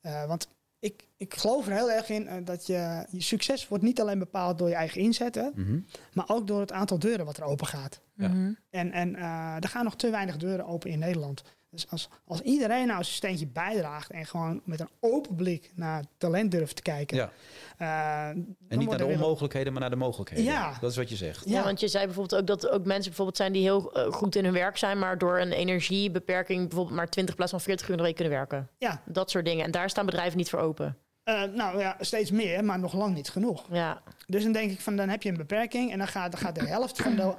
Eh, want ik, ik geloof er heel erg in eh, dat je, je succes wordt niet alleen bepaald door je eigen inzetten, Mhm. maar ook door het aantal deuren wat er open gaat. Ja. Mhm. En, en eh, er gaan nog te weinig deuren open in Nederland. Dus als, als iedereen nou zijn steentje bijdraagt en gewoon met een open blik naar talent durft te kijken. Ja. eh, En niet naar de onmogelijkheden, maar naar de mogelijkheden. Ja. Dat is wat je zegt. Ja, want je zei bijvoorbeeld ook dat er ook mensen bijvoorbeeld zijn die heel eh, goed in hun werk zijn, maar door een energiebeperking bijvoorbeeld maar 20 in plaats van 40 uur in de week kunnen werken. Ja, Dat soort dingen. En daar staan bedrijven niet voor open. eh, nou ja, steeds meer, maar nog lang niet genoeg. Ja, Dus dan denk ik van, dan heb je een beperking en dan gaat, dan gaat de helft van de,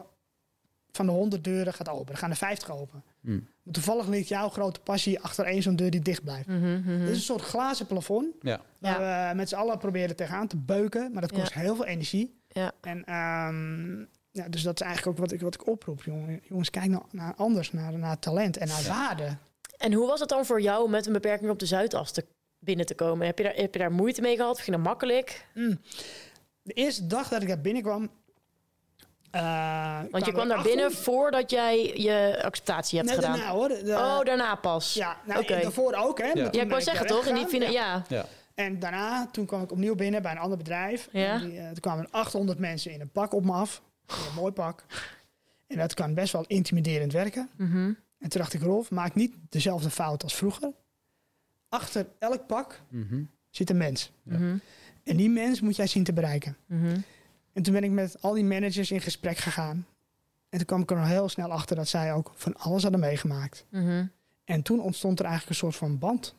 van de 100 deuren gaat open. Dan gaan er 50 open. Hm. Toevallig ligt jouw grote passie achter één zo'n deur die dicht blijft. Dit is een soort glazen plafond Ja. waar we met z'n allen proberen tegenaan te beuken. Maar dat kost heel veel energie. Ja. En ehm, ja, dus dat is eigenlijk ook wat ik, wat ik oproep. Jongen. Jongens, kijk nou naar anders, naar, naar talent en naar waarde. En hoe was het dan voor jou met een beperking op de Zuidas te, binnen te komen? Heb je, daar, heb je daar moeite mee gehad? Ging dat makkelijk? Mm. De eerste dag dat ik daar binnenkwam... eh, Want je kwam er daar binnen voordat jij je acceptatie hebt Nee, gedaan. daarna hoor. De- oh, daarna pas. Ja, nou, daarvoor ook. Hè, Ja. ik wou zeggen toch? In die ja. Ja. En daarna, toen kwam ik opnieuw binnen bij een ander bedrijf. Ja. En die, eh, toen kwamen 800 mensen in een pak op me af. In een mooi pak. En dat kan best wel intimiderend werken. Mhm. En toen dacht ik, Rolf, maak niet dezelfde fout als vroeger. Achter elk pak Mhm. zit een mens. Ja. Mhm. En die mens moet jij zien te bereiken. En toen ben ik met al die managers in gesprek gegaan. En toen kwam ik er al heel snel achter dat zij ook van alles hadden meegemaakt. Mhm. En toen ontstond er eigenlijk een soort van band.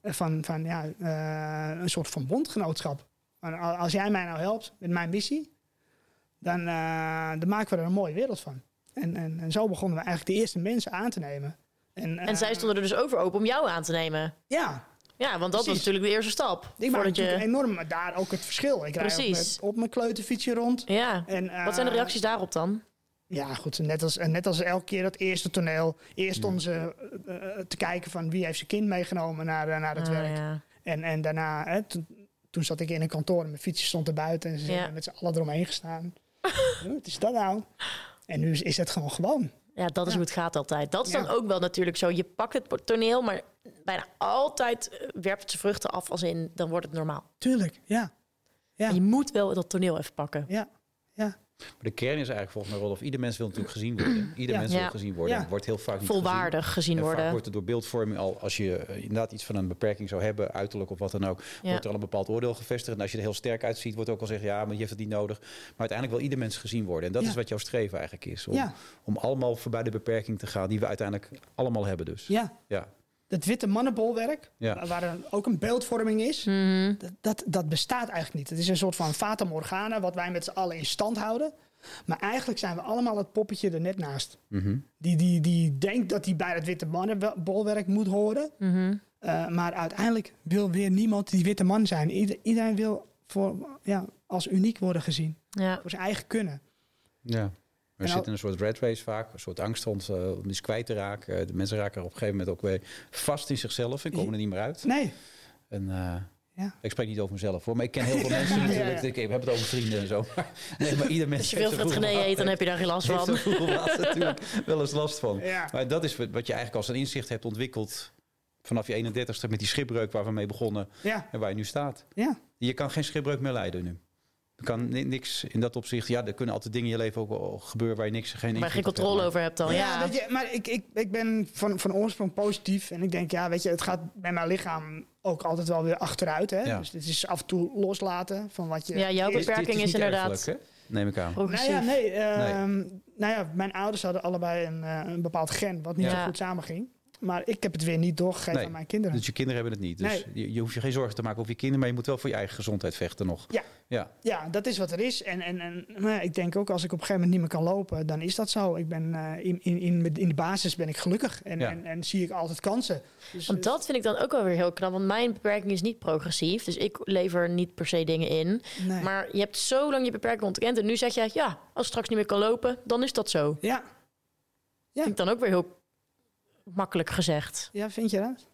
Eh, Van, van ja, eh, een soort van bondgenootschap. Als jij mij nou helpt met mijn missie, dan, eh, dan maken we er een mooie wereld van. En, en, en zo begonnen we eigenlijk de eerste mensen aan te nemen. En, En zij stonden er dus over open om jou aan te nemen. Ja, Ja, want dat was Precies. natuurlijk de eerste stap. ik maak natuurlijk je... enorm maar daar ook het verschil. Ik rijd ook Precies. met, op mijn kleuterfietsje rond. Ja. En, eh, Wat zijn de reacties daarop dan? Ja, goed. Net als, net als elke keer dat eerste toneel. Eerst stonden ze eh, eh, te kijken van wie heeft zijn kind meegenomen naar, eh, naar het Ah, werk. ja. En, en daarna, hè, toen, toen zat ik in een kantoor en mijn fietsje stond er buiten. En ze Ja. zijn met z'n allen eromheen gestaan. Wat is dat nou? En nu is, is het gewoon gewoon. Ja, dat is Ja. hoe het gaat altijd. Dat is dan ook wel natuurlijk zo. Je pakt het toneel, maar bijna altijd eh, werpt het zijn vruchten af als in, dan wordt het normaal. Tuurlijk, ja. Ja. Je moet wel dat toneel even pakken. Ja. Maar de kern is eigenlijk volgens mij, Rolf, ieder mens wil natuurlijk gezien worden. Ieder Ja. mens Ja. wil gezien worden. Ja. Wordt heel vaak niet Volwaardig gezien gezien. En vaak worden. wordt er door beeldvorming al, als je eh, inderdaad iets van een beperking zou hebben, uiterlijk of wat dan ook, Ja. wordt er al een bepaald oordeel gevestigd. En als je er heel sterk uitziet, wordt ook al gezegd, ja, maar je heeft het niet nodig. Maar uiteindelijk wil ieder mens gezien worden. En dat Ja. is wat jouw streven eigenlijk is. Om, Ja. om allemaal voorbij de beperking te gaan, die we uiteindelijk allemaal hebben dus. ja. Ja. Dat witte mannenbolwerk, Ja. waar- er ook een beeldvorming is, Mhm. dat, dat, dat bestaat eigenlijk niet. Het is een soort van fata morgana, wat wij met z'n allen in stand houden. Maar eigenlijk zijn we allemaal het poppetje er net naast. Mhm. Die, die, die denkt dat hij bij het witte mannenbolwerk moet horen. Mhm. Uh, maar uiteindelijk wil weer niemand die witte man zijn. Ieder- iedereen wil voor, ja, als uniek worden gezien. Ja. Voor zijn eigen kunnen. Ja. We zitten in een soort red race vaak, een soort angst om, eh, om iets kwijt te raken. Eh, De mensen raken er op een gegeven moment ook weer vast in zichzelf en komen er niet meer uit. Nee, En, eh, Ja. Ik spreek niet over mezelf hoor, maar ik ken heel veel mensen natuurlijk. Ik heb het over vrienden en zo. Maar, nee, maar ieder mens Als je heeft veel wat- eet, dan heb je daar geen last van. natuurlijk wel eens last van. Ja. Maar dat is wat wat je eigenlijk als een inzicht hebt ontwikkeld vanaf je 31ste met die schipbreuk waar we mee begonnen ja, en waar je nu staat. ja. Je kan geen schipbreuk meer leiden nu. Er kan ni- niks in dat opzicht. Ja, er kunnen altijd dingen in je leven ook gebeuren waar je niks geen Waar geen invloed op hebt, controle maar- over hebt dan. Ja, Ja. weet je, maar ik, ik, ik ben van, van oorsprong positief. En ik denk, ja, weet je, het gaat bij mijn lichaam ook altijd wel weer achteruit. Hè? Ja. Dus dit is af en toe loslaten van wat je... Ja, jouw beperking is inderdaad hè? Neem ik aan. Nou ja, nee, ehm, Nou ja, mijn ouders hadden allebei een, eh, een bepaald gen wat niet Ja. zo goed samenging. Maar ik heb het weer niet doorgegeven Nee, aan mijn kinderen. Dus je kinderen hebben het niet. Dus je, je hoeft je geen zorgen te maken over je kinderen, maar je moet wel voor je eigen gezondheid vechten nog. Ja. Ja. Ja, dat is wat er is. En, en, en ja, ik denk ook als ik op een gegeven moment niet meer kan lopen, dan is dat zo. Ik ben eh, in, in, in, in de basis ben ik gelukkig en, Ja. en, en zie ik altijd kansen. Dus, Want dat vind ik dan ook wel weer heel knap. Want mijn beperking is niet progressief. Dus ik lever niet per se dingen in. nee. Maar je hebt zo lang je beperking ontkend. En nu zeg je, ja, als ik straks niet meer kan lopen, dan is dat zo. Ja. Ja. Vind ik dan ook weer heel makkelijk gezegd. ja, vind je dat?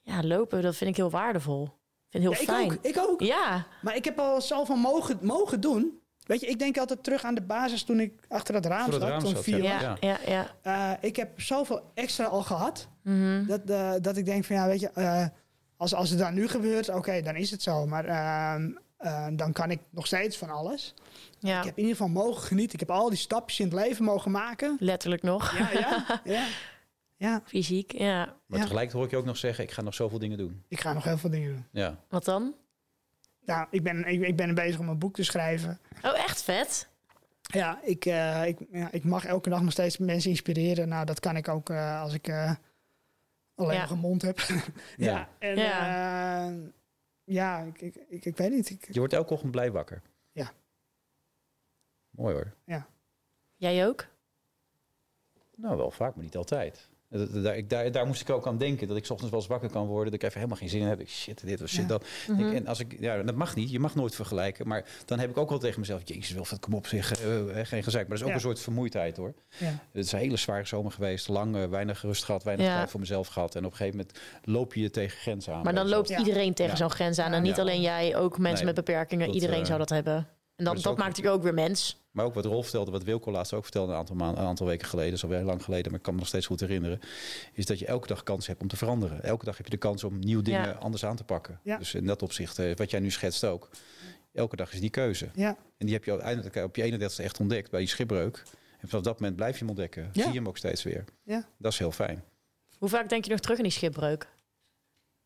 Ja, lopen, dat vind ik heel waardevol. Ik vind het heel Ja, fijn. ik ook. Ik ook. Ja, Maar ik heb al zoveel mogen, mogen doen. Weet je, ik denk altijd terug aan de basis toen ik achter dat raam zat. raam toen vier ja. was. ja, ja, ja. Eh, ik heb zoveel extra al gehad. Mhm. Dat, eh, dat ik denk van ja, weet je, eh, als, als het dan nu gebeurt, oké, dan is het zo. Maar ehm, eh, dan kan ik nog steeds van alles. ja. Ik heb in ieder geval mogen genieten. Ik heb al die stapjes in het leven mogen maken. Letterlijk nog. Ja, ja, ja. Ja, Fysiek, ja. Maar Ja. tegelijk hoor ik je ook nog zeggen, ik ga nog zoveel dingen doen. ik ga nog heel veel dingen doen. Ja. Wat dan? Nou, ik ben, ik, ik ben bezig om een boek te schrijven. Oh, echt vet? Ja ik, eh, ik, ja, ik mag elke dag nog steeds mensen inspireren. Nou, dat kan ik ook eh, als ik eh, alleen Ja. nog een mond heb. ja, en Ja. ja, ja ik, ik, ik, ik weet niet. Ik, Je wordt elke ochtend blij wakker. Ja. Mooi hoor. Jij ook? Nou, wel vaak, maar niet altijd. Daar, ik- daar, daar moest ik ook aan denken. Dat ik 's ochtends wel eens wakker kan worden. Dat ik even helemaal geen zin heb. Ik, shit, dit of shit Ja. dat. Mhm. Ik, en als ik, ja, dat mag niet. Je mag nooit vergelijken. Maar dan heb ik ook wel tegen mezelf. Jezus, Wilfred, kom op zeg. eh, eh, geen gezeik. Maar dat is ook Ja. een soort vermoeidheid hoor. ja. Het is een hele zware zomer geweest. Lang, eh, weinig rust gehad. Weinig Ja. tijd voor mezelf gehad. En op een gegeven moment loop je je tegen grenzen aan. Maar dan loopt iedereen tegen Ja. zo'n grens aan. En niet Ja. alleen jij, ook mensen Nee. met beperkingen. Dat, iedereen eh, zou dat hebben. En dat dat, is dat ook- maakt je ook weer mens. Maar ook wat Rolf vertelde, wat Wilco laatst ook vertelde een aantal, maanden, een aantal weken geleden, is alweer heel lang geleden, maar ik kan me nog steeds goed herinneren, is dat je elke dag kans hebt om te veranderen. Elke dag heb je de kans om nieuwe dingen Ja. anders aan te pakken. Ja. Dus in dat opzicht, eh, wat jij nu schetst ook, elke dag is die keuze. ja. En die heb je uiteindelijk op je 31ste echt ontdekt bij die schipbreuk. En vanaf dat moment blijf je hem ontdekken. Ja. Zie je hem ook steeds weer. Ja. Dat is heel fijn. Hoe vaak denk je nog terug in die schipbreuk?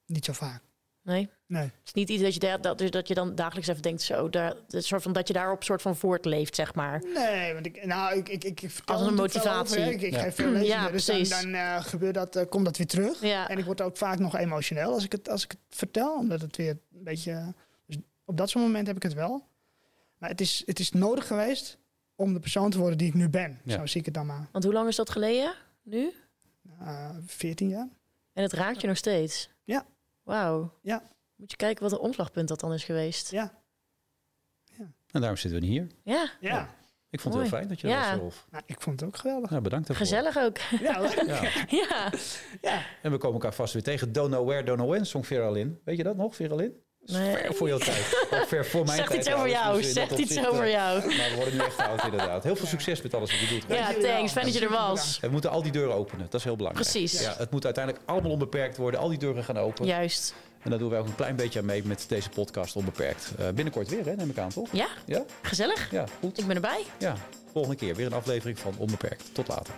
Niet zo vaak. Nee. Nee. Het is niet iets dat je, dat, dus dat je dan dagelijks even denkt, zo, daar, het soort van, dat je daarop soort van voortleeft, zeg maar. Nee, want ik, nou, ik, ik, ik, Als een motivatie. over, ik, ik Ja. geef veel lezingen, Ja, dus dan, precies. dan eh, gebeurt dat, eh, komt dat weer terug. Ja, En ik word ook vaak nog emotioneel als ik het, als ik het vertel, omdat het weer een beetje... Dus op dat soort moment heb ik het wel. Maar het is, het is nodig geweest om de persoon te worden die ik nu ben. Ja. Zo zie ik het dan maar. want hoe lang is dat geleden nu? Eh 14 jaar. En het raakt je nog steeds? Ja. Wauw. Ja. Moet je kijken wat een omslagpunt dat dan is geweest. Ja. En daarom zitten we hier. Ja, Ja. Ik vond het heel fijn dat je Ja. er was, Rolf. Nou, ik vond het ook geweldig. Nou, bedankt daarvoor. gezellig ook. Ja, Ja. ja. ja. En we komen elkaar vast weer tegen. Don't know where, don't know when, zong Veralin. Weet je dat nog, Veralin? Nee. Ver voor jouw tijd. Ook ver voor mijn Zegt tijd. iets over jou. Dus in dat Zegt iets over jou. Maar we worden nu echt oud, inderdaad. Heel veel succes met alles wat je doet. Ja, thanks. Fijn dat je er was. We moeten al die deuren openen. Dat is heel belangrijk. Precies. Ja, het moet uiteindelijk allemaal onbeperkt worden. Al die deuren gaan open. Juist. En daar doen wij ook een klein beetje aan mee met deze podcast onbeperkt. Eh, binnenkort weer, hè, neem ik aan, toch? Ja, Ja? gezellig. Ja, goed. Ik ben erbij. Ja, volgende keer weer een aflevering van Onbeperkt. Tot later.